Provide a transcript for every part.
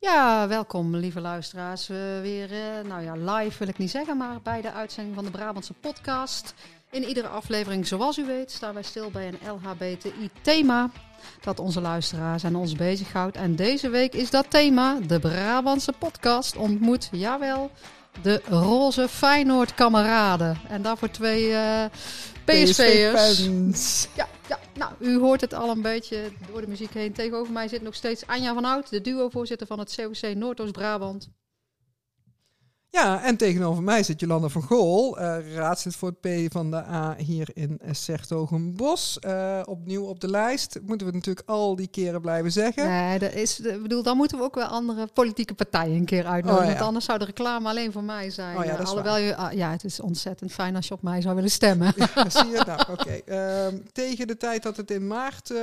Ja, welkom lieve luisteraars. We weer, uh, nou ja, live wil ik niet zeggen, maar bij de uitzending van de Brabantse podcast. In iedere aflevering, zoals u weet, staan wij stil bij een LHBTI-thema dat onze luisteraars en ons bezighoudt. En deze week is dat thema de Brabantse podcast ontmoet, jawel, de roze Feyenoord-kameraden. En daarvoor twee uh, PSV'ers. Ja, ja, nou, u hoort het al een beetje door de muziek heen. Tegenover mij zit nog steeds Anja van Hout, de duo-voorzitter van het COC Noordoost-Brabant. Ja, en tegenover mij zit Jolanda van Gool, uh, raadslid voor het P van de A hier in Sertogenbos. Uh, opnieuw op de lijst. Moeten we natuurlijk al die keren blijven zeggen. Nee, dat is, bedoel, dan moeten we ook wel andere politieke partijen een keer uitnodigen. Oh, Want anders zou de reclame alleen voor mij zijn. Oh, ja, dat Alhoewel je, ah, ja, het is ontzettend fijn als je op mij zou willen stemmen. Ja, zie je nou, oké. Okay. Uh, tegen de tijd dat het in maart, uh,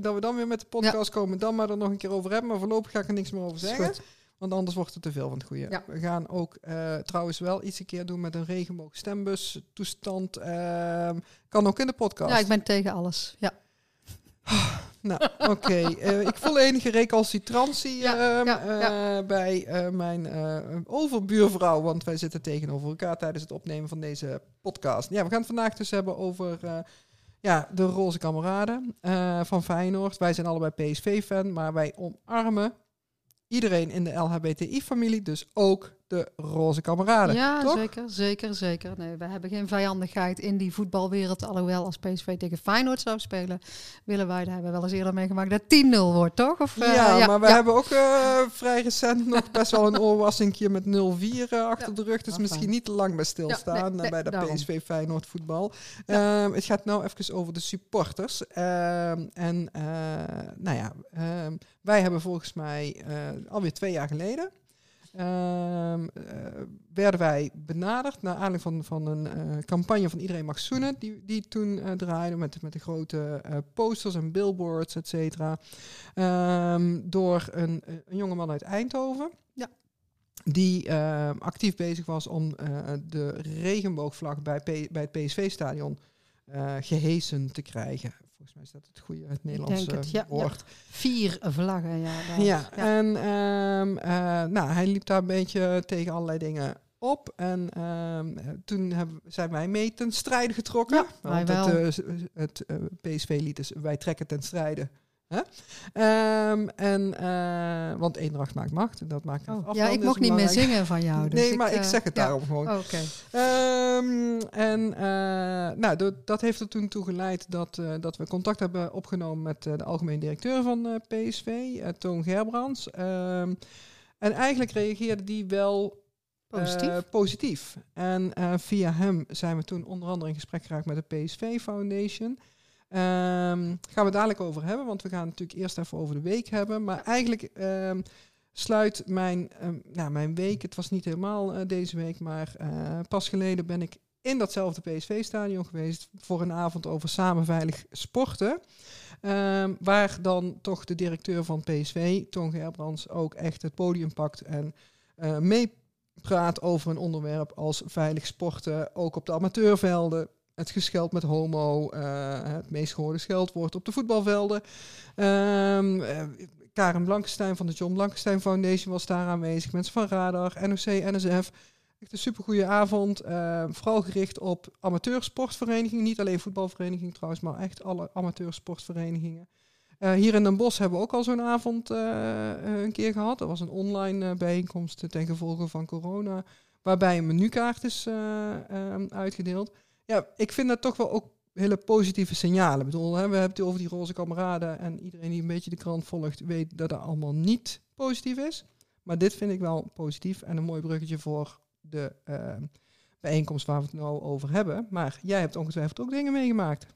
dat we dan weer met de podcast komen, dan maar er nog een keer over hebben. Maar voorlopig ga ik er niks meer over zeggen. Want anders wordt het te veel van het goede. We gaan ook uh, trouwens wel iets een keer doen met een regenboog stembus toestand. Uh, kan ook in de podcast. Ja, ik ben tegen alles. Ja. nou, oké. Uh, ik voel enige recalcitrantie ja, ja, bij mijn overbuurvrouw, want wij zitten tegenover elkaar tijdens het opnemen van deze podcast. Ja, we gaan het vandaag dus hebben over ja, de roze kameraden van Feyenoord. Wij zijn allebei PSV-fan, maar wij omarmen iedereen in de LHBTI-familie, dus ook de roze kameraden. Ja, zeker, zeker, zeker. Nee, we hebben geen vijandigheid in die voetbalwereld. Alhoewel als PSV tegen Feyenoord zou spelen, willen wij, daar hebben we wel eens eerder meegemaakt, dat 10-0 wordt, toch? Of, uh, ja, maar we hebben ook uh, vrij recent nog best wel een oorwassingje met 0-4 uh, achter de rug. Dus misschien niet te lang bij stilstaan nee, bij de PSV Feyenoord voetbal. Um, het gaat nou even over de supporters. Um, en nou ja, um, wij hebben volgens mij alweer twee jaar geleden Ehm, eh, werden wij benaderd naar aanleiding van, van een uh, campagne van Iedereen Mag Zoenen, die, die toen uh, draaide met, met de grote posters en billboards, et cetera, ehm, door een, een jongeman uit Eindhoven. Ja. Die ehm, actief bezig was om de regenboogvlag bij, bij het PSV-stadion gehesen te krijgen. Volgens mij is dat het goede het Nederlandse het, ja, woord. Vier vlaggen, ja. Ja, en um, uh, nou, hij liep daar een beetje tegen allerlei dingen op. En um, toen hebben, zijn wij mee ten strijde getrokken. Ja, want het, uh, het uh, PSV-lied is Wij trekken ten strijde. Um, en, uh, want eendracht maakt macht. Dat maakt oh, ja, ik mocht niet meer zingen van jou. Dus nee, maar ik, zeg het ja. daarom gewoon. Oh, Oké. Okay. Um, en uh, nou, dat, dat heeft er toen toe geleid dat, dat we contact hebben opgenomen met de algemeen directeur van PSV, Toon Gerbrands. Um, en eigenlijk reageerde die wel Positief. positief. En via hem zijn we toen onder andere in gesprek geraakt met de PSV Foundation. Um, gaan we dadelijk over hebben, want we gaan het natuurlijk eerst even over de week hebben. Maar eigenlijk um, sluit mijn, um, nou, mijn week, het was niet helemaal uh, deze week, maar uh, pas geleden ben ik in datzelfde PSV-stadion geweest voor een avond over samen veilig sporten. waar dan toch de directeur van PSV, Ton Gerbrands, ook echt het podium pakt en uh, meepraat over een onderwerp als veilig sporten, ook op de amateurvelden het gescheld met homo, uh, het meest gehoorde scheldwoord op de voetbalvelden. Um, Karen Blankenstein van de John Blankenstein Foundation was daar aanwezig. Mensen van Radar, NOC, NSF. Echt een supergoeie avond. Uh, vooral gericht op amateursportverenigingen. Niet alleen voetbalverenigingen trouwens, maar echt alle amateursportverenigingen. Uh, hier in Den Bosch hebben we ook al zo'n avond een keer gehad. Dat was een online bijeenkomst ten gevolge van corona. Waarbij een menukaart is ehm, uitgedeeld ja, ik vind dat toch wel ook hele positieve signalen. Ik bedoel, hè, we hebben het over die roze kameraden en iedereen die een beetje de krant volgt weet dat dat allemaal niet positief is. Maar dit vind ik wel positief en een mooi bruggetje voor de uh, bijeenkomst waar we het nou over hebben. Maar jij hebt ongetwijfeld ook dingen meegemaakt.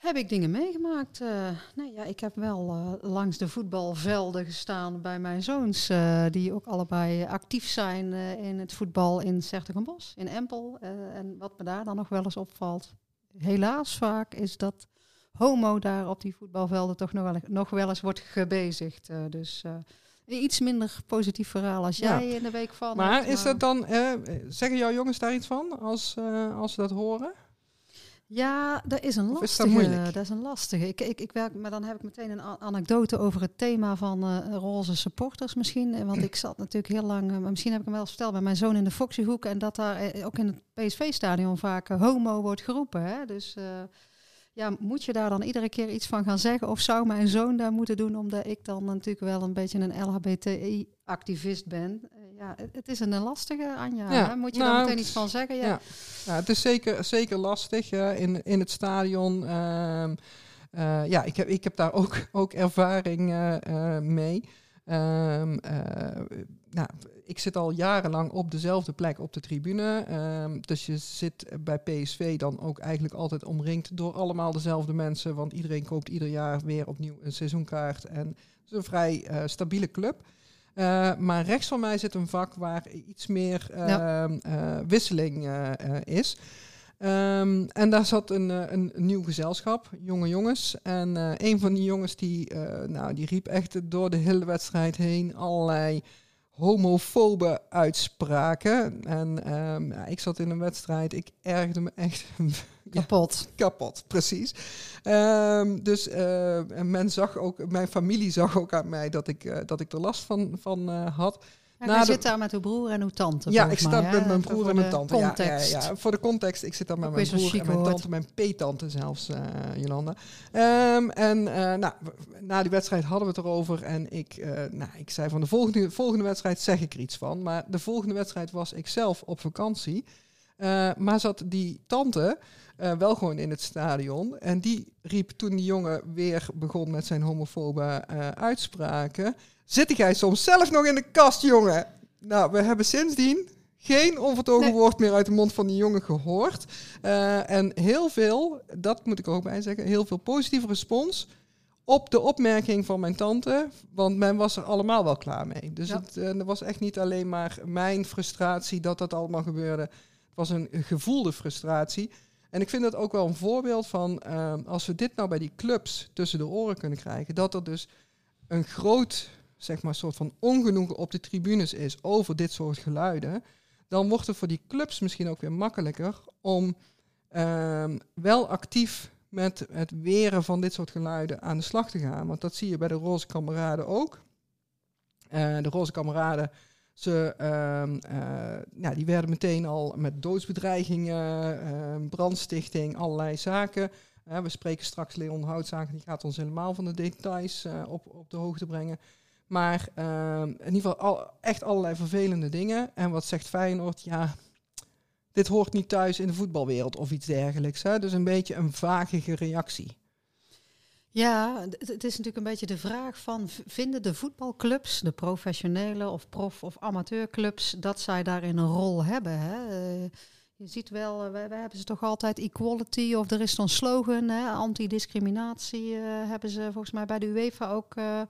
Heb ik dingen meegemaakt? Uh, nee, ja, ik heb wel uh, langs de voetbalvelden gestaan bij mijn zoons, uh, die ook allebei actief zijn in het voetbal in Sertogenbos, in Empel. en wat me daar dan nog wel eens opvalt, helaas vaak, is dat homo daar op die voetbalvelden toch nog wel, nog wel eens wordt gebezigd. dus iets minder positief verhaal als jij in de week van. Maar is dat dan, zeggen jouw jongens daar iets van als, als ze dat horen? Ja, dat is een is lastige. dat is een lastige. Ik, ik, ik werk, maar dan heb ik meteen een anekdote over het thema van eh, roze supporters misschien. Eh, Want ik zat natuurlijk heel lang, eh, maar misschien heb ik hem wel eens verteld, bij mijn zoon in de Foxyhoek. En dat daar ook in het PSV-stadion vaak homo wordt geroepen. Hè? Dus ja, moet je daar dan iedere keer iets van gaan zeggen? Of zou mijn zoon daar moeten doen, omdat ik dan natuurlijk wel een beetje een LHBTI-activist ben? Ja, het, is een lastige, Anja. Ja? Moet je nou, daar meteen iets van zeggen? Ja. ja. Ja, het is zeker, zeker lastig in, in het stadion. ehm, eh, ja, ik heb, ik heb daar ook, ook ervaring eh, eh, mee. Ehm, eh, nou, ik zit al jarenlang op dezelfde plek op de tribune. Ehm, dus je zit bij PSV dan ook eigenlijk altijd omringd door allemaal dezelfde mensen. Want iedereen koopt ieder jaar weer opnieuw een seizoenkaart. En het is een vrij stabiele club. Eh, maar rechts van mij zit een vak waar iets meer Ja. ehm, eh, wisseling eh, is. Ehm, en daar zat een, een, een nieuw gezelschap, jonge jongens. En een van die jongens die, nou, die riep echt door de hele wedstrijd heen allerlei homofobe uitspraken. En ehm, ja, ik zat in een wedstrijd, ik ergerde me echt Kapot. kapot, precies. Ehm, dus en men zag ook, mijn familie zag ook aan mij dat ik, eh, dat ik er last van, van eh, had. Jij de- zit daar met uw broer en uw tante. Ja, ik sta met mijn broer en mijn tante. Ja, ja, voor de context, ik zit daar met Ook mijn broer en mijn tante, mijn peetante zelfs, eh Jolanda. Ehm, en eh, nou, na die wedstrijd hadden we het erover en ik, eh, nou, ik zei van de volgende, volgende wedstrijd zeg ik er iets van. Maar de volgende wedstrijd was ik zelf op vakantie. Maar zat die tante wel gewoon in het stadion. En die riep toen die jongen weer begon met zijn homofobe uitspraken. Zit jij soms zelf nog in de kast, jongen? Nou, we hebben sindsdien geen onvertogen Nee. woord meer uit de mond van die jongen gehoord. Eh, en heel veel, dat moet ik er ook bij zeggen, heel veel positieve respons op de opmerking van mijn tante. Want men was er allemaal wel klaar mee. Dus Ja. het eh, er was echt niet alleen maar mijn frustratie dat dat allemaal gebeurde. Het was een gevoelde frustratie. En ik vind dat ook wel een voorbeeld van eh, als we dit nou bij die clubs tussen de oren kunnen krijgen, dat er dus een groot, zeg maar, soort van ongenoegen op de tribunes is over dit soort geluiden, dan wordt het voor die clubs misschien ook weer makkelijker om ehm, wel actief met het weren van dit soort geluiden aan de slag te gaan. Want dat zie je bij de Roze Kameraden ook. Eh, de Roze Kameraden, ze, ehm, eh, ja, die werden meteen al met doodsbedreigingen, ehm, brandstichting, allerlei zaken. Eh, we spreken straks Leon Houtzaken, die gaat ons helemaal van de details op, op de hoogte brengen. Maar ehm, in ieder geval al, echt allerlei vervelende dingen. En wat zegt Feyenoord? Ja, dit hoort niet thuis in de voetbalwereld of iets dergelijks. Hè? Dus een beetje een vagige reactie. Ja, het is natuurlijk een beetje de vraag van, vinden de voetbalclubs, de professionele of prof- of amateurclubs, dat zij daarin een rol hebben? Hè? Eh, je ziet wel, eh, wij, wij hebben ze toch altijd equality, of er is zo'n slogan, hè? anti-discriminatie eh, hebben ze volgens mij bij de UEFA ook. eh,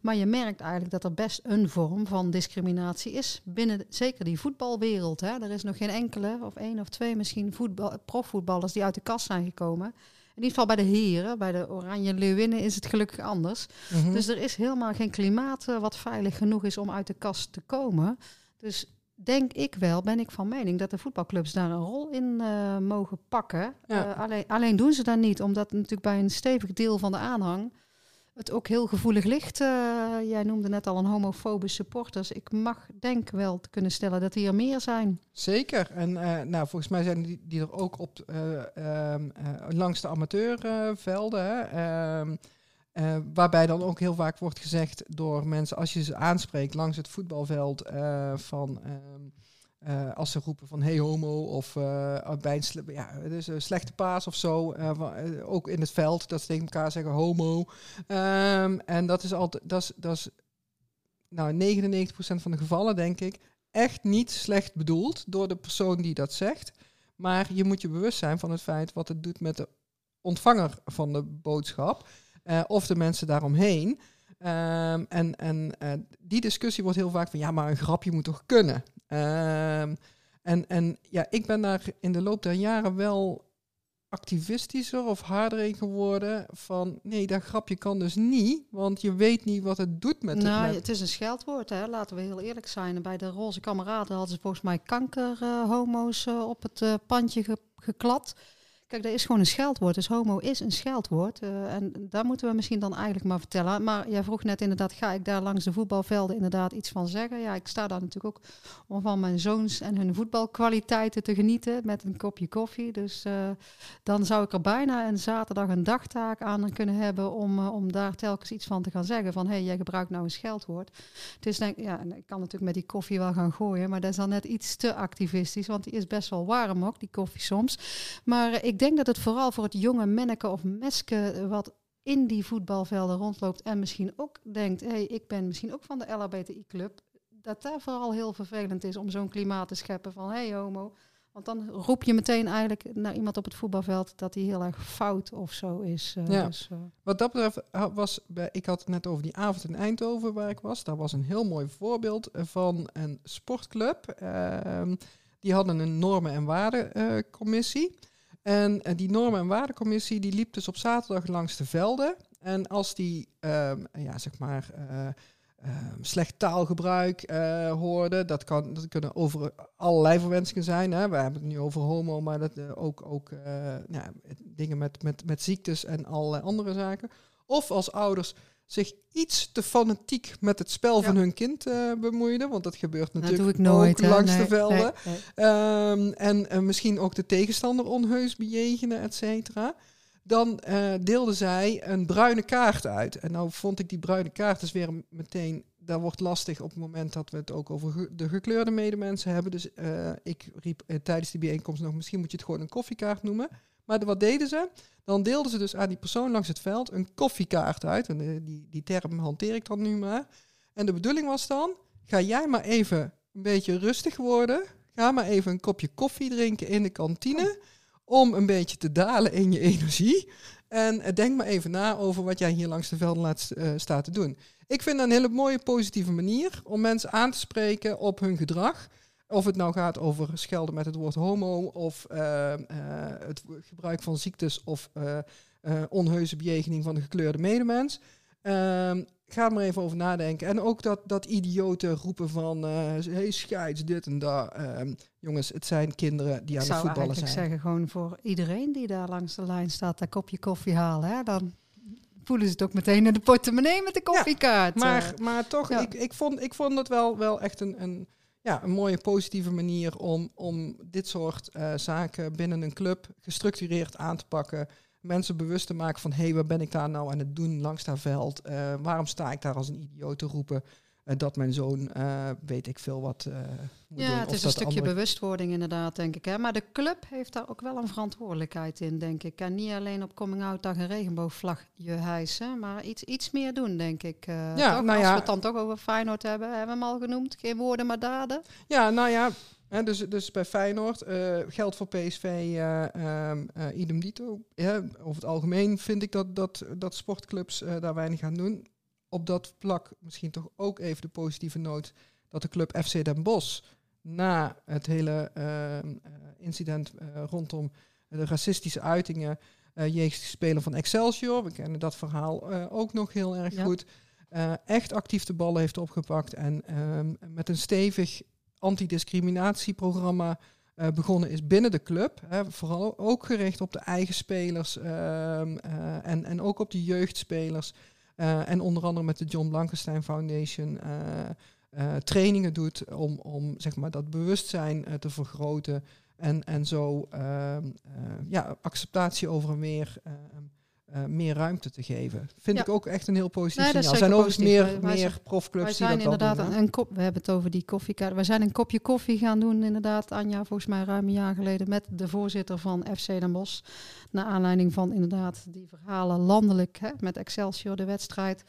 maar je merkt eigenlijk dat er best een vorm van discriminatie is binnen de- zeker die voetbalwereld. Hè? Er is nog geen enkele, of één of twee misschien, voetbal, profvoetballers die uit de kast zijn gekomen. In ieder geval bij de heren, bij de Oranje Leeuwinnen is het gelukkig anders. Mhm. Dus er is helemaal geen klimaat wat veilig genoeg is om uit de kast te komen. Dus denk ik wel, ben ik van mening dat de voetbalclubs daar een rol in eh, mogen pakken. Ja. Eh, alleen, alleen doen ze dat niet, omdat natuurlijk bij een stevig deel van de aanhang het ook heel gevoelig ligt. Eh, jij noemde net al een homofobe supporters. Ik mag denk wel te kunnen stellen dat die er meer zijn. Zeker. En nou, volgens mij zijn die, die er ook op eh, ehm, eh, langs de amateurvelden. Eh, waarbij dan ook heel vaak wordt gezegd door mensen, als je ze aanspreekt langs het voetbalveld, eh, van ehm, eh, als ze roepen van hey homo of bij een, ja, een slechte paas of zo, ook in het veld, dat ze tegen elkaar zeggen homo. Ehm, en dat is altijd, dat is, dat is nou, 99% van de gevallen denk ik, echt niet slecht bedoeld door de persoon die dat zegt. Maar je moet je bewust zijn van het feit wat het doet met de ontvanger van de boodschap. Eh, of de mensen daaromheen. Ehm, en en eh, die discussie wordt heel vaak van ja, maar een grapje moet toch kunnen. Ehm, en, en ja, ik ben daar in de loop der jaren wel activistischer of harder in geworden. Van nee, dat grapje kan dus niet, want je weet niet wat het doet met nou, het. het is een scheldwoord, hè? laten we heel eerlijk zijn. Bij de roze kameraden hadden ze volgens mij kankerhomo's op het eh, pandje ge- geklad. Kijk, dat is gewoon een scheldwoord. Dus homo is een scheldwoord. Uh, en daar moeten we misschien dan eigenlijk maar vertellen. Maar jij vroeg net inderdaad, ga ik daar langs de voetbalvelden inderdaad iets van zeggen? Ja, ik sta daar natuurlijk ook om van mijn zoons en hun voetbalkwaliteiten te genieten met een kopje koffie. Dus uh, dan zou ik er bijna een zaterdag een dagtaak aan kunnen hebben om, uh, om daar telkens iets van te gaan zeggen. Van, hé, hey, jij gebruikt nou een scheldwoord. Het is denk ja, ik kan natuurlijk met die koffie wel gaan gooien, maar dat is dan net iets te activistisch, want die is best wel warm ook, die koffie soms. Maar ik denk dat het vooral voor het jonge menneke of meske wat in die voetbalvelden rondloopt en misschien ook denkt, hé, hey, ik ben misschien ook van de LHBTI-club, dat daar vooral heel vervelend is om zo'n klimaat te scheppen van, hé hey, homo, want dan roep je meteen eigenlijk naar iemand op het voetbalveld dat hij heel erg fout of zo is. Uh, ja. Dus, uh. Wat dat betreft was, bij, ik had het net over die avond in Eindhoven waar ik was. Daar was een heel mooi voorbeeld van een sportclub. Uh, die hadden een normen- en waardencommissie. En die normen- en waardencommissie die liep dus op zaterdag langs de velden. En als die, ehm, ja, zeg maar, uh, uh, slecht taalgebruik hoorden, dat, kan, dat kunnen over allerlei verwensingen zijn. Hè. We hebben het nu over homo, maar dat, ook, ook ja, dingen met, met, met ziektes en allerlei andere zaken. Of als ouders zich iets te fanatiek met het spel ja. van hun kind uh, bemoeiden. Want dat gebeurt natuurlijk dat doe ik nooit, ook langs nee, de velden. Nee, nee. Um, en uh, misschien ook de tegenstander onheus bejegenen, et cetera. Dan uh, deelde zij een bruine kaart uit. En nou vond ik die bruine kaart dus weer meteen... Dat wordt lastig op het moment dat we het ook over ge de gekleurde medemensen hebben. Dus ik riep tijdens die bijeenkomst nog... misschien moet je het gewoon een koffiekaart noemen. Maar wat deden ze? Dan deelden ze dus aan die persoon langs het veld een koffiekaart uit. En die, die term hanteer ik dan nu maar. En de bedoeling was dan, ga jij maar even een beetje rustig worden. Ga maar even een kopje koffie drinken in de kantine. Om een beetje te dalen in je energie. En denk maar even na over wat jij hier langs de velden laat uh, staat te doen. Ik vind dat een hele mooie positieve manier om mensen aan te spreken op hun gedrag. Of het nou gaat over schelden met het woord homo, of uh, uh, het gebruik van ziektes of uh, onheuse bejegening van de gekleurde medemens. Ehm, ga er maar even over nadenken. En ook dat, dat idiote roepen van, hey scheids, dit en dat. Ehm, jongens, het zijn kinderen die aan het voetballen zijn. Ik zou zeggen, gewoon voor iedereen die daar langs de lijn staat, dat kopje koffie halen. Hè, dan voelen ze het ook meteen in de portemonnee met de koffiekaart. Ja, maar, maar toch, ja. ik, ik, vond, ik vond het wel, wel echt een... een ja, een mooie positieve manier om, om dit soort uh, zaken binnen een club gestructureerd aan te pakken. Mensen bewust te maken van hé, hey, wat ben ik daar nou aan het doen langs dat veld? Uh, waarom sta ik daar als een idioot te roepen? Dat mijn zoon, weet ik veel wat, moet ja, doen. het is een stukje andere... bewustwording inderdaad, denk ik. Hè? Maar de club heeft daar ook wel een verantwoordelijkheid in, denk ik. En niet alleen op Coming Out Dag een regenboogvlagje hijsen, maar iets, iets meer doen, denk ik. Uh, ja, toch? nou Als ja. we het dan toch over Feyenoord hebben, hebben we hem al genoemd. Geen woorden, maar daden. Ja, nou ja, Hè, dus, dus bij Feyenoord uh, geldt voor PSV uh, uh, idem dito. Ja, over het algemeen vind ik dat, dat, dat sportclubs eh, daar weinig aan doen. Op dat vlak misschien toch ook even de positieve noot dat de club FC Den Bosch na het hele ehm, incident rondom de racistische uitingen jegens de speler van Excelsior, we kennen dat verhaal ook nog heel erg ja. goed, echt actief de ballen heeft opgepakt en ehm, met een stevig antidiscriminatieprogramma uh, begonnen is binnen de club. Hè, vooral ook gericht op de eigen spelers uh, uh, en, en ook op de jeugdspelers. Eh, en onder andere met de John Blankenstein Foundation trainingen doet om, om zeg maar, dat bewustzijn te vergroten. En, en zo ja, acceptatie over en weer uh, meer ruimte te geven. Vind ja. ik ook echt een heel positief nee, signaal. Er zijn overigens meer, meer profclubs wij zijn die dat inderdaad doen, een, kop. We hebben het over die koffiekaart. We zijn een kopje koffie gaan doen, inderdaad, Anja, volgens mij ruim een jaar geleden, met de voorzitter van FC Den Bosch. Naar aanleiding van inderdaad die verhalen landelijk hè, met Excelsior, de wedstrijd.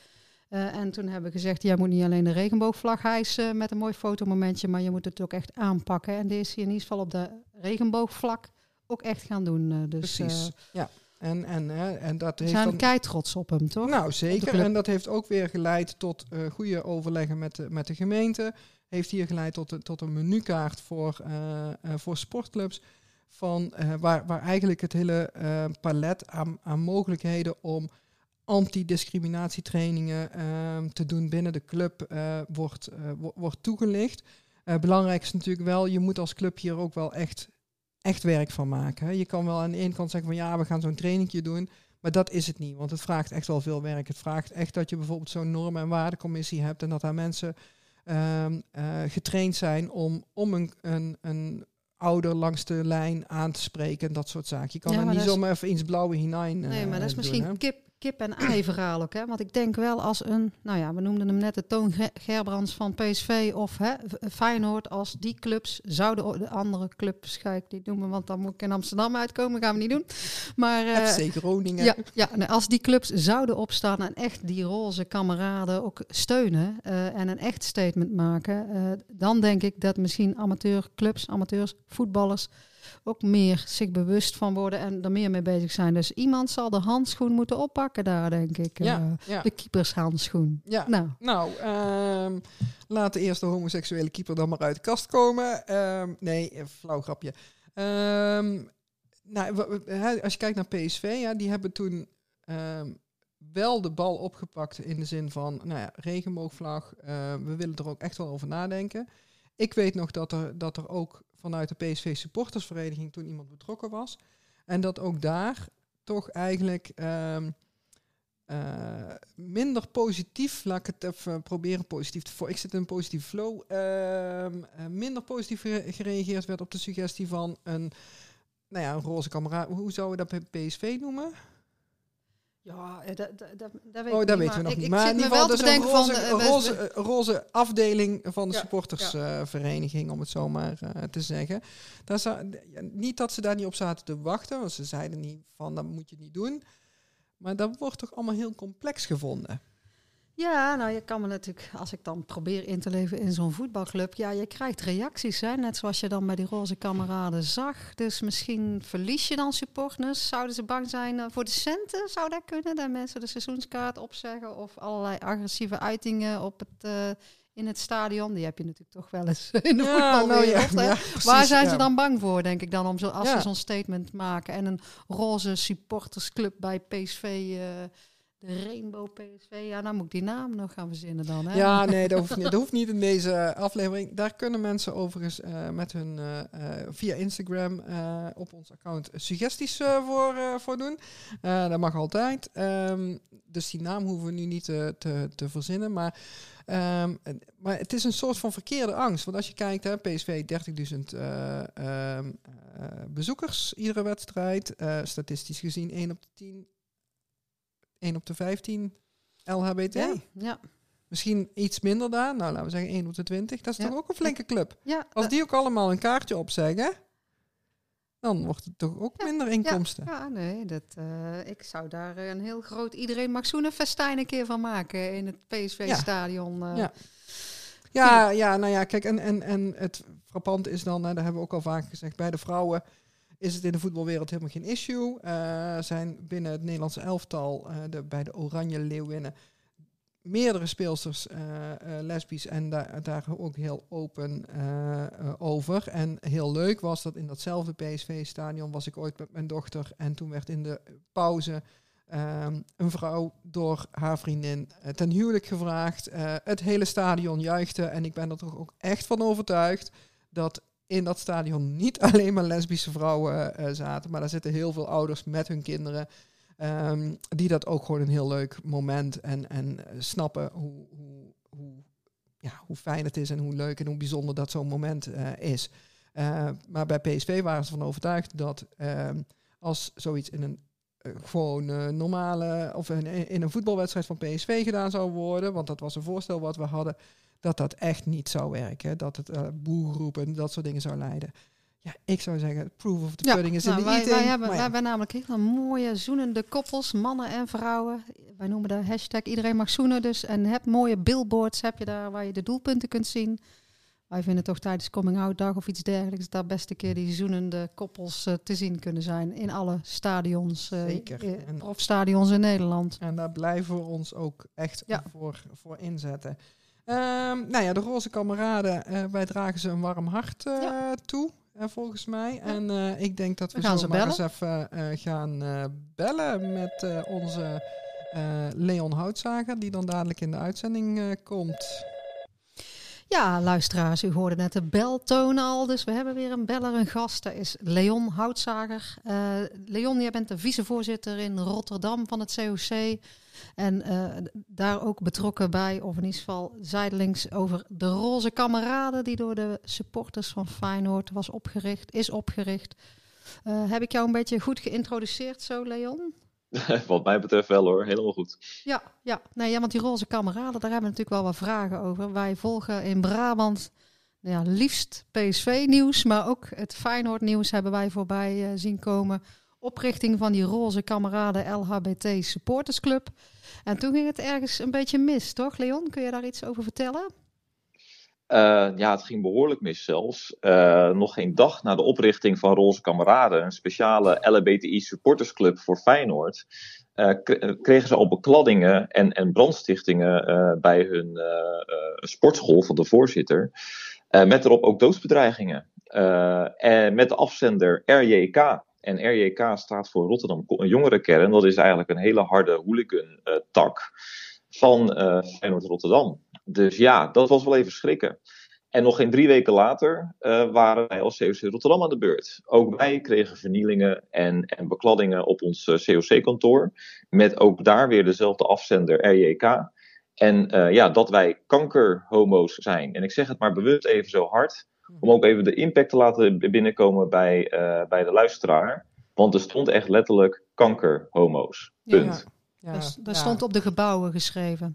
Uh, en toen hebben we gezegd, jij moet niet alleen de regenboogvlag hijsen met een mooi fotomomentje, maar je moet het ook echt aanpakken. En deze is in ieder geval op de regenboogvlak ook echt gaan doen. Uh, dus, Precies, ja. En, en, en dat heeft zijn kei trots op hem, toch? Nou, zeker. En dat heeft ook weer geleid tot uh, goede overleggen met de, met de gemeente. Heeft hier geleid tot, tot een menukaart voor, uh, uh, voor sportclubs. Van, waar, waar eigenlijk het hele palet aan, aan mogelijkheden om antidiscriminatietrainingen te doen binnen de club wordt, wordt toegelicht. belangrijk is natuurlijk wel, je moet als club hier ook wel echt echt werk van maken. Hè. Je kan wel aan de ene kant zeggen van ja, we gaan zo'n trainingje doen. Maar dat is het niet, want het vraagt echt wel veel werk. Het vraagt echt dat je bijvoorbeeld zo'n normen- en waardecommissie hebt en dat daar mensen ehm, eh, getraind zijn om, om een, een, een ouder langs de lijn aan te spreken en dat soort zaken. Je kan Ja, er maar niet zomaar even iets blauwe hinein Nee, maar eh, dat is doen, misschien hè. kip, kip en ei verhaal ook. Hè? Want ik denk wel als een, nou ja, we noemden hem net de Toon Ge- Gerbrands van PSV of hè, Feyenoord. Als die clubs zouden, de andere clubs ga ik niet noemen, want dan moet ik in Amsterdam uitkomen. Gaan we niet doen. Maar eh, FC Groningen. ja, ja nee, als die clubs zouden opstaan en echt die roze kameraden ook steunen eh, en een echt statement maken, eh, dan denk ik dat misschien amateurclubs, amateurs, voetballers ook meer zich bewust van worden en er meer mee bezig zijn. Dus iemand zal de handschoen moeten oppakken daar, denk ik. Ja, Eh, ja. de keepershandschoen. ja. Nou, Nou, ehm, laat de eerste homoseksuele keeper dan maar uit de kast komen. Ehm, nee, flauw grapje. Ehm, nou, als je kijkt naar PSV, ja, die hebben toen wel de bal opgepakt in de zin van, nou ja, regenboogvlag. eh, we willen er ook echt wel over nadenken. Ik weet nog dat er, dat er ook vanuit de PSV supportersvereniging toen iemand betrokken was. En dat ook daar toch eigenlijk ehm, eh, minder positief, laat ik het even proberen positief te voor. Ik zit in een positieve flow. ehm, eh, minder positief gere- gereageerd werd op de suggestie van een, nou ja, een roze kameraad. Hoe zouden we dat bij PSV noemen? Ja, eh, dat, dat, dat, dat weet oh, ik dat niet, weten we nog ik, niet. Ik Maar zit in ieder geval dus een roze, van... eh, we- roze, we- een roze afdeling van de Ja, supportersvereniging, om het zo maar eh, te zeggen. Niet dat ze daar niet op zaten te wachten, want ze zeiden niet van dat moet je niet doen. Maar dat wordt toch allemaal heel complex gevonden. Ja, nou, je kan me natuurlijk, als ik dan probeer in te leven in zo'n voetbalclub, ja, je krijgt reacties, hè, net zoals je dan bij die roze kameraden zag. Dus misschien verlies je dan supporters. Zouden ze bang zijn eh, voor de centen? Zou dat kunnen? Dat mensen de seizoenskaart opzeggen of allerlei agressieve uitingen op het, eh, in het stadion? Die heb je natuurlijk toch wel eens in de voetbalwereld. hè? precies, Waar zijn ja. ze dan bang voor, denk ik dan, om zo, als Ja. ze zo'n statement maken en een roze supportersclub bij PSV, eh, de Rainbow PSV, ja, dan moet ik die naam nog gaan verzinnen dan. Hè? Ja, nee, dat hoeft, niet, dat hoeft niet in deze aflevering. Daar kunnen mensen overigens eh, met hun eh, eh, via Instagram eh, op ons account suggesties eh, voor, eh, voor doen. Eh, dat mag altijd. Ehm, dus die naam hoeven we nu niet te, te, te verzinnen. Maar, ehm, maar het is een soort van verkeerde angst. Want als je kijkt, hè, PSV 30.000 eh, ehm, eh, bezoekers iedere wedstrijd. Eh, statistisch gezien 1 op de 10, 1 op de 15 LHBT. Ja, ja, Misschien iets minder daar. Nou, laten we zeggen 1 op de 20. Dat is Ja. toch ook een flinke club. ja. Als die ook allemaal een kaartje opzeggen, dan wordt het toch ook minder inkomsten. Ja, nee, dat, eh, ik zou daar een heel groot iedereen mag zoenen festijn een keer van maken in het PSV-stadion. eh. Ja. Ja, ja, nou ja, kijk, en, en, en het frappant is dan, hè, dat hebben we ook al vaak gezegd, bij de vrouwen is het in de voetbalwereld helemaal geen issue. Eh, zijn binnen het Nederlandse elftal, eh, de, bij de Oranje Leeuwinnen, meerdere speelsters eh, lesbisch en daar daar ook heel open over. En heel leuk was dat in datzelfde PSV-stadion was ik ooit met mijn dochter en toen werd in de pauze ehm, een vrouw door haar vriendin ten huwelijk gevraagd. Het hele stadion juichte en ik ben er toch ook echt van overtuigd dat in dat stadion niet alleen maar lesbische vrouwen eh, zaten, maar daar zitten heel veel ouders met hun kinderen. ehm, die dat ook gewoon een heel leuk moment en, en eh, snappen hoe, hoe, hoe, ja, hoe fijn het is en hoe leuk en hoe bijzonder dat zo'n moment eh, is. Eh, maar bij PSV waren ze van overtuigd dat ehm, als zoiets in een eh, gewoon eh, normale of in, in een voetbalwedstrijd van PSV gedaan zou worden, want dat was een voorstel wat we hadden, dat dat echt niet zou werken. Dat het uh, boerroepen en dat soort dingen zou leiden. Ja, ik zou zeggen, proof of the Ja, pudding is nou, in de wij, eating. wij, hebben, wij hebben namelijk hele mooie zoenende koppels, mannen en vrouwen. Wij noemen de hashtag iedereen mag zoenen. Dus, en heb mooie billboards heb je daar waar je de doelpunten kunt zien. Wij vinden toch tijdens Coming Out Dag of iets dergelijks daar best een keer die zoenende koppels eh, te zien kunnen zijn in alle stadions, eh, Zeker. eh, En- profstadions in Nederland. En daar blijven we ons ook echt Ja. voor, voor inzetten. Ehm, nou ja, de roze kameraden, eh, wij dragen ze een warm hart eh, Ja. toe, eh, volgens mij. En ik denk dat we, We gaan zo maar bellen. eens even gaan bellen met onze Leon Houtzager, die dan dadelijk in de uitzending komt. Ja, luisteraars, u hoorde net de beltoon al. Dus we hebben weer een beller, een gast. Dat is Leon Houtzager. Uh, Leon, jij bent de vicevoorzitter in Rotterdam van het COC. En uh, daar ook betrokken bij, of in ieder geval zijdelings, over de roze kameraden die door de supporters van Feyenoord was opgericht, is opgericht. Uh, heb ik jou een beetje goed geïntroduceerd zo, Leon? Wat mij betreft wel hoor, helemaal goed. Ja, ja. Nee, ja want die roze kameraden, daar hebben we natuurlijk wel wat vragen over. Wij volgen in Brabant ja, liefst PSV-nieuws, maar ook het Feyenoord-nieuws hebben wij voorbij uh, zien komen. Oprichting van die roze kameraden LHBT Supportersclub. En toen ging het ergens een beetje mis, toch Leon? Kun je daar iets over vertellen? Uh, ja, het ging behoorlijk mis zelfs. Uh, nog geen dag na de oprichting van Roze Kameraden, een speciale LBTI supportersclub voor Feyenoord, uh, kregen ze al bekladdingen en, en brandstichtingen bij hun sportschool van de voorzitter. met erop ook doodsbedreigingen. en met de afzender RJK. En RJK staat voor Rotterdam Jongerenkern. Dat is eigenlijk een hele harde hooligan-tak van Feyenoord Rotterdam. Dus ja, dat was wel even schrikken. En nog geen drie weken later uh, waren wij als COC Rotterdam aan de beurt. Ook wij kregen vernielingen en, en bekladdingen op ons uh, COC-kantoor. Met ook daar weer dezelfde afzender RJK. En uh, ja, dat wij kankerhomo's zijn. En ik zeg het maar bewust even zo hard. Om ook even de impact te laten binnenkomen bij, bij de luisteraar. Want er stond echt letterlijk kankerhomo's. Punt. Ja, ja, dat, stond op de gebouwen geschreven.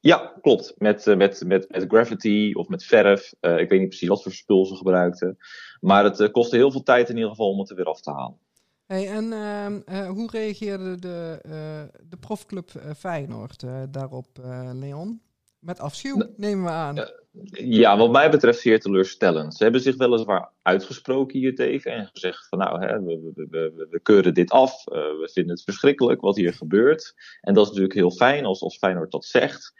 Ja, klopt. Met, uh, met, met, met graffiti of met verf. Uh, ik weet niet precies wat voor spul ze gebruikten. Maar het uh, kostte heel veel tijd in ieder geval om het er weer af te halen. Hey, en ehm, hoe reageerde de, de profclub Feyenoord daarop, Leon? Met afschuw, nemen we aan. Ja, wat mij betreft zeer teleurstellend. Ze hebben zich weliswaar uitgesproken hiertegen en gezegd van nou, hè, we, we, we, we, keuren dit af, we vinden het verschrikkelijk wat hier gebeurt. En dat is natuurlijk heel fijn als, als Feyenoord dat zegt.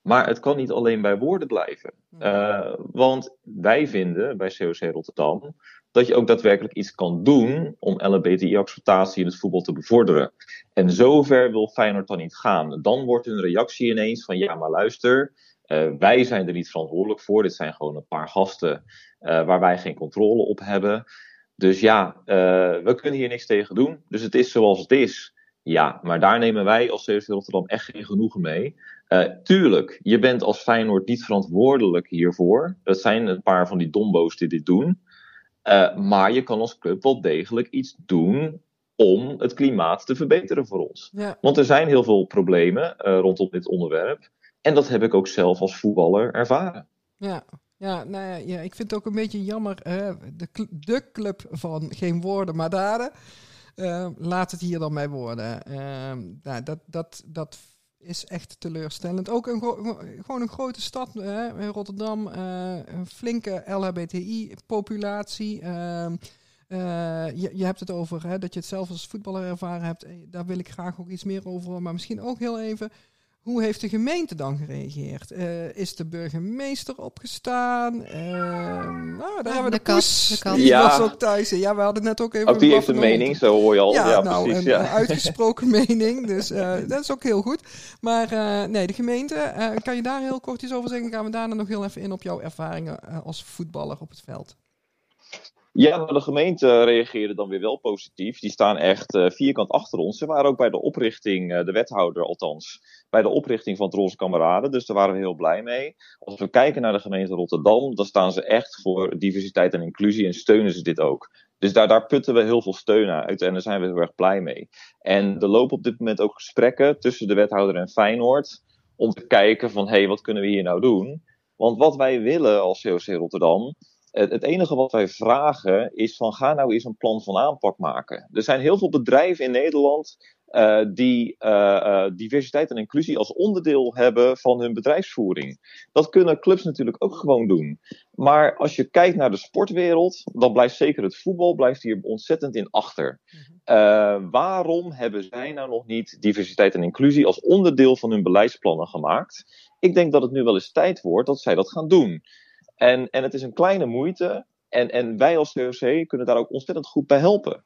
Maar het kan niet alleen bij woorden blijven. Uh, want wij vinden bij COC Rotterdam dat je ook daadwerkelijk iets kan doen om LHBTI-acceptatie in het voetbal te bevorderen. En zover wil Feyenoord dan niet gaan. Dan wordt hun reactie ineens van ja, maar luister, uh, wij zijn er niet verantwoordelijk voor. Dit zijn gewoon een paar gasten uh, waar wij geen controle op hebben. Dus ja, we kunnen hier niks tegen doen. Dus het is zoals het is. Ja, maar daar nemen wij als COC Rotterdam echt geen genoegen mee. Tuurlijk, je bent als Feyenoord niet verantwoordelijk hiervoor. Dat zijn een paar van die dombo's die dit doen. Uh, maar je kan als club wel degelijk iets doen om het klimaat te verbeteren voor ons. Ja. Want er zijn heel veel problemen uh, rondom dit onderwerp. En dat heb ik ook zelf als voetballer ervaren. Ja, ja, nou ja, ja ik vind het ook een beetje jammer. de, de club van geen woorden maar daden. laat het hier dan bij worden. nou, dat, dat, dat is echt teleurstellend. Ook een gewoon een grote stad, hè, Rotterdam, uh, een flinke LHBTI-populatie. Uh, uh, je, je, hebt het over hè, dat je het zelf als voetballer ervaren hebt. Eh, daar wil ik graag ook iets meer over. Maar misschien ook heel even hoe heeft de gemeente dan gereageerd? Uh, is de burgemeester opgestaan? Uh, nou, daar hebben we de, de Koes. Die ja. was ook thuis. Ja, we hadden net ook even... Ook die heeft een mening, zo hoor je al. Ja, ja nou, precies, een ja. uitgesproken mening. Dus uh, dat is ook heel goed. Maar nee, de gemeente, kan je daar heel kort iets over zeggen? Gaan we daarna nog heel even in op jouw ervaringen als voetballer op het veld? Ja, de gemeente reageerde dan weer wel positief. Die staan echt uh, vierkant achter ons. Ze waren ook bij de oprichting, uh, de wethouder althans, bij de oprichting van het Roze Kameraden. Dus daar waren we heel blij mee. Als we kijken naar de gemeente Rotterdam, dan staan ze echt voor diversiteit en inclusie en steunen ze dit ook. Dus daar, daar putten we heel veel steun uit en daar zijn we heel erg blij mee. En er lopen op dit moment ook gesprekken tussen de wethouder en Feyenoord om te kijken van, hé, hey, wat kunnen we hier nou doen? Want wat wij willen als COC Rotterdam, het enige wat wij vragen is van ga nou eens een plan van aanpak maken. Er zijn heel veel bedrijven in Nederland uh, die uh, uh, diversiteit en inclusie als onderdeel hebben van hun bedrijfsvoering. Dat kunnen clubs natuurlijk ook gewoon doen. Maar als je kijkt naar de sportwereld, dan blijft zeker het voetbal blijft hier ontzettend in achter. Mm-hmm. waarom hebben zij nou nog niet diversiteit en inclusie als onderdeel van hun beleidsplannen gemaakt? Ik denk dat het nu wel eens tijd wordt dat zij dat gaan doen. En, en het is een kleine moeite. En, en wij als COC kunnen daar ook ontzettend goed bij helpen.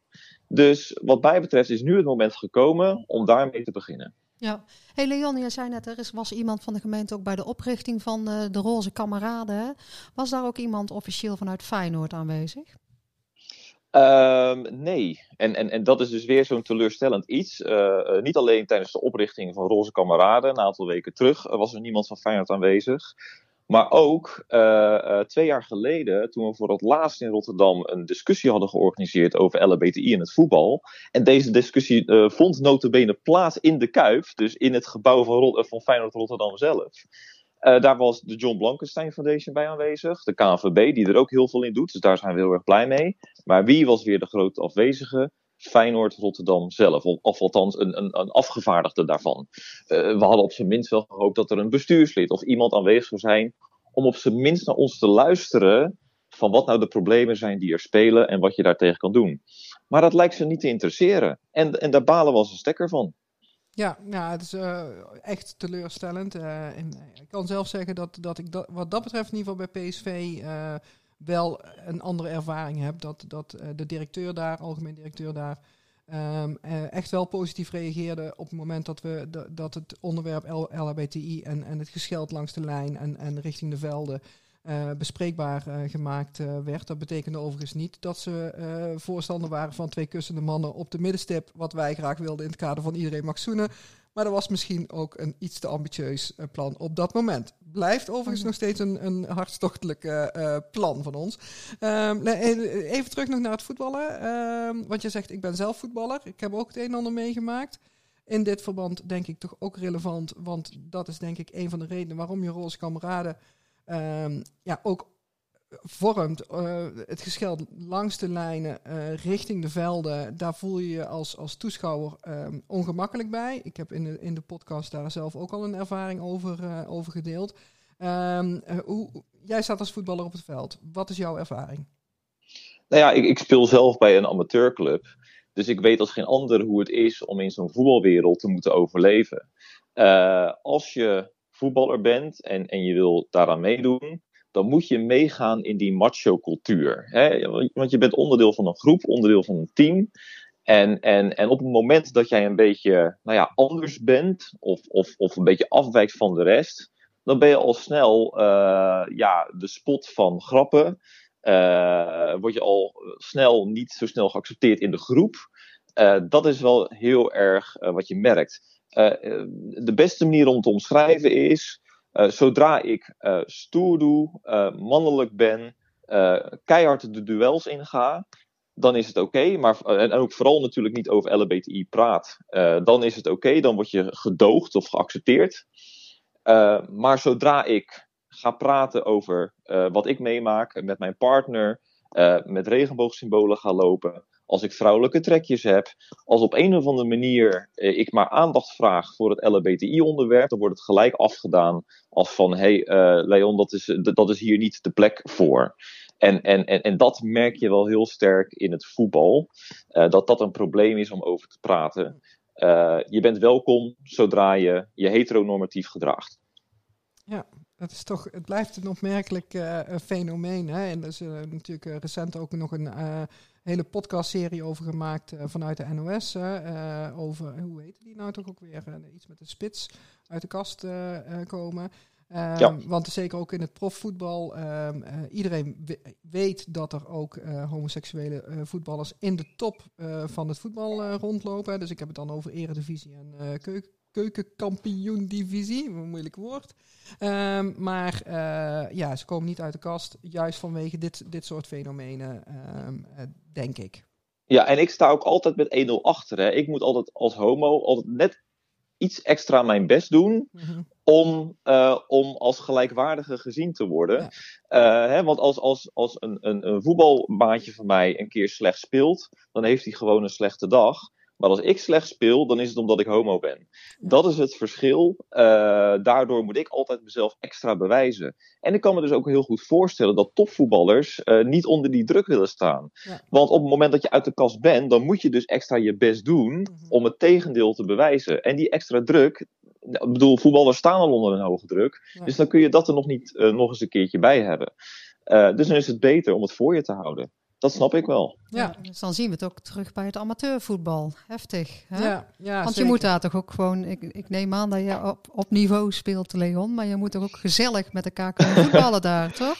Dus wat mij betreft is nu het moment gekomen om daarmee te beginnen. Ja, hey Leon, je zei net, er is, was iemand van de gemeente ook bij de oprichting van uh, de Roze Kameraden. Was daar ook iemand officieel vanuit Feyenoord aanwezig? Um, nee, en, en, en dat is dus weer zo'n teleurstellend iets. Uh, niet alleen tijdens de oprichting van Roze Kameraden, een aantal weken terug, was er niemand van Feyenoord aanwezig. Maar ook uh, twee jaar geleden, toen we voor het laatst in Rotterdam een discussie hadden georganiseerd over LHBTI in het voetbal. En deze discussie uh, vond notabene plaats in de Kuip, dus in het gebouw van, van Feyenoord Rotterdam zelf. Daar was de John Blankenstein Foundation bij aanwezig, de KNVB, die er ook heel veel in doet, dus daar zijn we heel erg blij mee. Maar wie was weer de grote afwezige? Feyenoord Rotterdam zelf, of althans een, een, een afgevaardigde daarvan. Uh, we hadden op zijn minst wel gehoopt dat er een bestuurslid of iemand aanwezig zou zijn om op zijn minst naar ons te luisteren van wat nou de problemen zijn die er spelen en wat je daartegen kan doen. Maar dat lijkt ze niet te interesseren. En, en daar balen we als een stekker van. Ja, ja het is uh, echt teleurstellend. Uh, en ik kan zelf zeggen dat, dat ik wat dat betreft in ieder geval bij PSV wel een andere ervaring heb. Dat, dat de directeur daar, algemeen directeur daar, um, echt wel positief reageerde op het moment dat, we, dat het onderwerp LHBTI en, en het gescheld langs de lijn en, en richting de velden bespreekbaar gemaakt werd. Dat betekende overigens niet dat ze voorstander waren van twee kussende mannen op de middenstip, wat wij graag wilden in het kader van iedereen mag zoenen. Maar dat was misschien ook een iets te ambitieus plan op dat moment. Blijft overigens nog steeds een, een hartstochtelijk plan van ons. Um, even terug nog naar het voetballen. Um, want je zegt, ik ben zelf voetballer. Ik heb ook het een en ander meegemaakt. In dit verband denk ik toch ook relevant, want dat is denk ik een van de redenen waarom je roze kameraden um, ja, ook vormt. Uh, het gescheld langs de lijnen, uh, richting de velden, daar voel je je als, als toeschouwer um, ongemakkelijk bij. Ik heb in de, in de podcast daar zelf ook al een ervaring over, uh, over gedeeld. Um, hoe, jij staat als voetballer op het veld. Wat is jouw ervaring? Nou ja, ik, ik speel zelf bij een amateurclub. Dus ik weet als geen ander hoe het is om in zo'n voetbalwereld te moeten overleven. als je voetballer bent en, en je wil daaraan meedoen, dan moet je meegaan in die macho-cultuur. Want je bent onderdeel van een groep, onderdeel van een team. En, en, en op het moment dat jij een beetje nou ja, anders bent, of, of, of een beetje afwijkt van de rest, dan ben je al snel uh, ja, de spot van grappen. Uh, word je al snel niet zo snel geaccepteerd in de groep. Uh, dat is wel heel erg wat je merkt. Eh, de beste manier om te omschrijven is, eh, zodra ik eh, stoer doe, mannelijk ben, keihard de duels inga, dan is het oké. maar en ook vooral natuurlijk niet over LBTI praat. dan is het oké, dan word je gedoogd of geaccepteerd. maar zodra ik ga praten over wat ik meemaak met mijn partner, met regenboogsymbolen ga lopen, als ik vrouwelijke trekjes heb, als op een of andere manier eh, ik maar aandacht vraag voor het LHBTI-onderwerp, dan wordt het gelijk afgedaan als van hé hey, uh, Leon, dat is, dat is hier niet de plek voor. En, en, en, en dat merk je wel heel sterk in het voetbal, uh, dat dat een probleem is om over te praten. Je bent welkom zodra je je heteronormatief gedraagt. Ja, het, is toch, het blijft een opmerkelijk uh, fenomeen. Hè? En er is uh, natuurlijk uh, recent ook nog een hele podcastserie over gemaakt vanuit de NOS. over, hoe heet die nou toch ook weer? iets met de spits uit de kast komen. Um, ja. Want zeker ook in het profvoetbal, um, iedereen weet dat er ook homoseksuele voetballers in de top van het voetbal rondlopen. Dus ik heb het dan over eredivisie en keuken keukenkampioen-divisie. Een moeilijk woord. Um, maar uh, ja, ze komen niet uit de kast, juist vanwege dit, dit soort fenomenen, um, uh, denk ik. Ja, en ik sta ook altijd met 1-0 achter. Hè. Ik moet altijd als homo altijd net iets extra mijn best doen mm -hmm. om, uh, om als gelijkwaardige gezien te worden. Ja. Hè, want als, als, als een, een, een voetbalmaatje van mij een keer slecht speelt, dan heeft hij gewoon een slechte dag. Maar als ik slecht speel, dan is het omdat ik homo ben. Dat is het verschil. Uh, daardoor moet ik altijd mezelf extra bewijzen. En ik kan me dus ook heel goed voorstellen dat topvoetballers uh, niet onder die druk willen staan. Ja. Want op het moment dat je uit de kast bent, dan moet je dus extra je best doen mm -hmm. om het tegendeel te bewijzen. En die extra druk, ik bedoel, voetballers staan al onder een hoge druk. Ja. Dus dan kun je dat er nog niet uh, nog eens een keertje bij hebben. dus dan is het beter om het voor je te houden. Dat snap ik wel. Ja. Ja. dus dan zien we het ook terug bij het amateurvoetbal. Heftig. Hè? Ja, ja, Want je moet daar toch ook gewoon, ik, ik neem aan dat je op, op niveau speelt, Leon, maar je moet toch ook gezellig met elkaar kunnen voetballen daar, toch?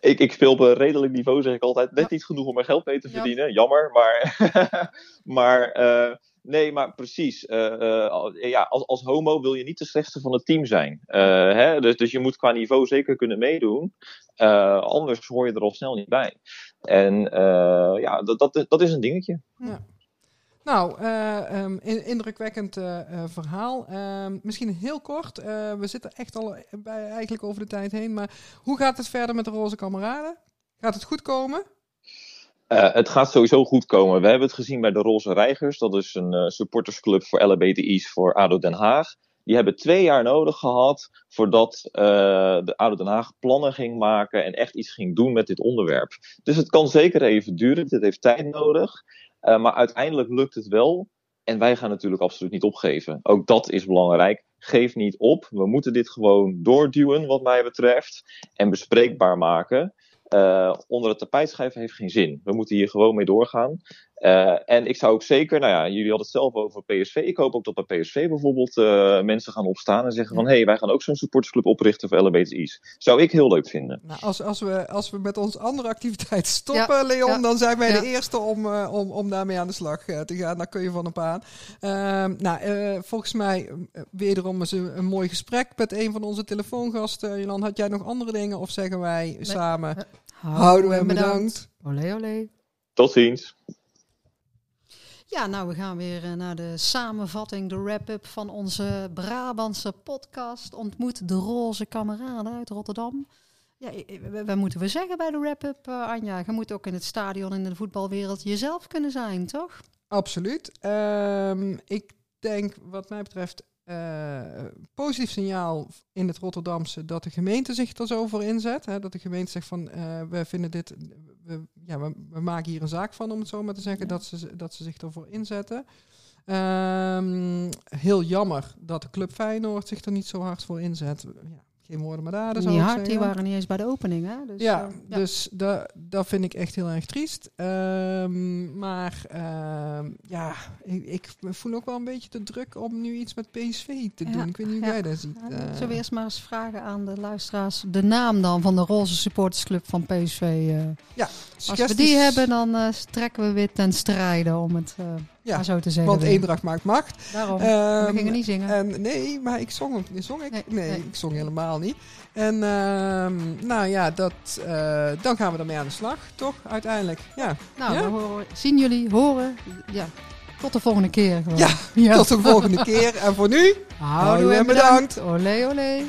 Ik, ik speel op een redelijk niveau, zeg ik altijd. Net Ja. niet genoeg om er geld mee te Ja. verdienen. Jammer, maar... maar eh, nee, maar precies. eh, eh, ja, als, als homo wil je niet de slechtste van het team zijn. Eh, hè? Dus, dus je moet qua niveau zeker kunnen meedoen. Eh, anders hoor je er al snel niet bij. En eh, ja, dat, dat, dat is een dingetje. Nou, eh, ehm, in- indrukwekkend eh, verhaal. Ehm, misschien heel kort. we zitten echt al bij, eigenlijk over de tijd heen. Maar hoe gaat het verder met de Roze Kameraden? Gaat het goed komen? Het gaat sowieso goed komen. We hebben het gezien bij de Roze Reigers. Dat is een supportersclub voor LHBTI's voor ADO Den Haag. Die hebben twee jaar nodig gehad voordat eh, de ADO Den Haag plannen ging maken en echt iets ging doen met dit onderwerp. Dus het kan zeker even duren. Dit heeft tijd nodig. Eh, maar uiteindelijk lukt het wel. En wij gaan natuurlijk absoluut niet opgeven. Ook dat is belangrijk. Geef niet op. We moeten dit gewoon doorduwen, wat mij betreft. En bespreekbaar maken. Eh, onder het tapijt schrijven heeft geen zin. We moeten hier gewoon mee doorgaan. Eh, en ik zou ook zeker, nou ja, jullie hadden het zelf over PSV. Ik hoop ook dat bij PSV bijvoorbeeld eh, mensen gaan opstaan en zeggen van... hé, hey, wij gaan ook zo'n supportersclub oprichten voor LHBTI's. Zou ik heel leuk vinden. Nou, als, als, we, als we met onze andere activiteit stoppen, Ja, Leon, ja, dan zijn wij ja. de eerste om, eh, om, om daarmee aan de slag te gaan. Daar kun je van op aan. Ehm, nou, eh, volgens mij wederom eens een, een mooi gesprek met een van onze telefoongasten. Jolan, had jij nog andere dingen of zeggen wij samen... Houden we en bedankt. Olé, olé. Tot ziens. Ja, nou, we gaan weer eh, naar de samenvatting, de wrap-up van onze Brabantse podcast. Ontmoet de roze kameraden uit Rotterdam. Ja, wat moeten we zeggen bij de wrap-up, eh, Anja? Je moet ook in het stadion in de voetbalwereld jezelf kunnen zijn, toch? Absoluut. Ehm, ik denk, wat mij betreft, eh, positief signaal in het Rotterdamse dat de gemeente zich er zo voor inzet. Hè, dat de gemeente zegt van, eh, we vinden dit, we, ja, we, we maken hier een zaak van, om het zo maar te zeggen, Ja. dat, ze, dat ze zich ervoor inzetten. Ehm, heel jammer dat de club Feyenoord zich er niet zo hard voor inzet. Ja, geen woorden maar daden, zou Die hard, die waren niet eens bij de opening, hè? Dus, Ja, eh, dus da, dat vind ik echt heel erg triest. Ehm, maar ehm, ja, ik, ik voel ook wel een beetje de druk om nu iets met PSV te Ja, doen. Ik weet niet hoe ja. jij dat ziet. Ja, eh. Zullen we eerst maar eens vragen aan de luisteraars de naam dan van de roze supportersclub van PSV? eh. Als we die hebben, dan eh, trekken we weer ten strijde, om het eh, Ja, maar zo te zeggen. Want. Eendracht maakt macht. Daarom, Ehm, we gingen niet zingen. En nee, maar ik zong. Zong ik? Nee, Nee, nee. ik zong helemaal niet. En ehm, nou ja, dat, eh, dan gaan we ermee aan de slag, toch? Uiteindelijk. Ja. nou, ja? we horen, zien jullie, horen. Ja, tot de volgende keer. Gewoon. Ja, Tot de volgende keer. En voor nu, Houdoe en bedankt. Olé, olé.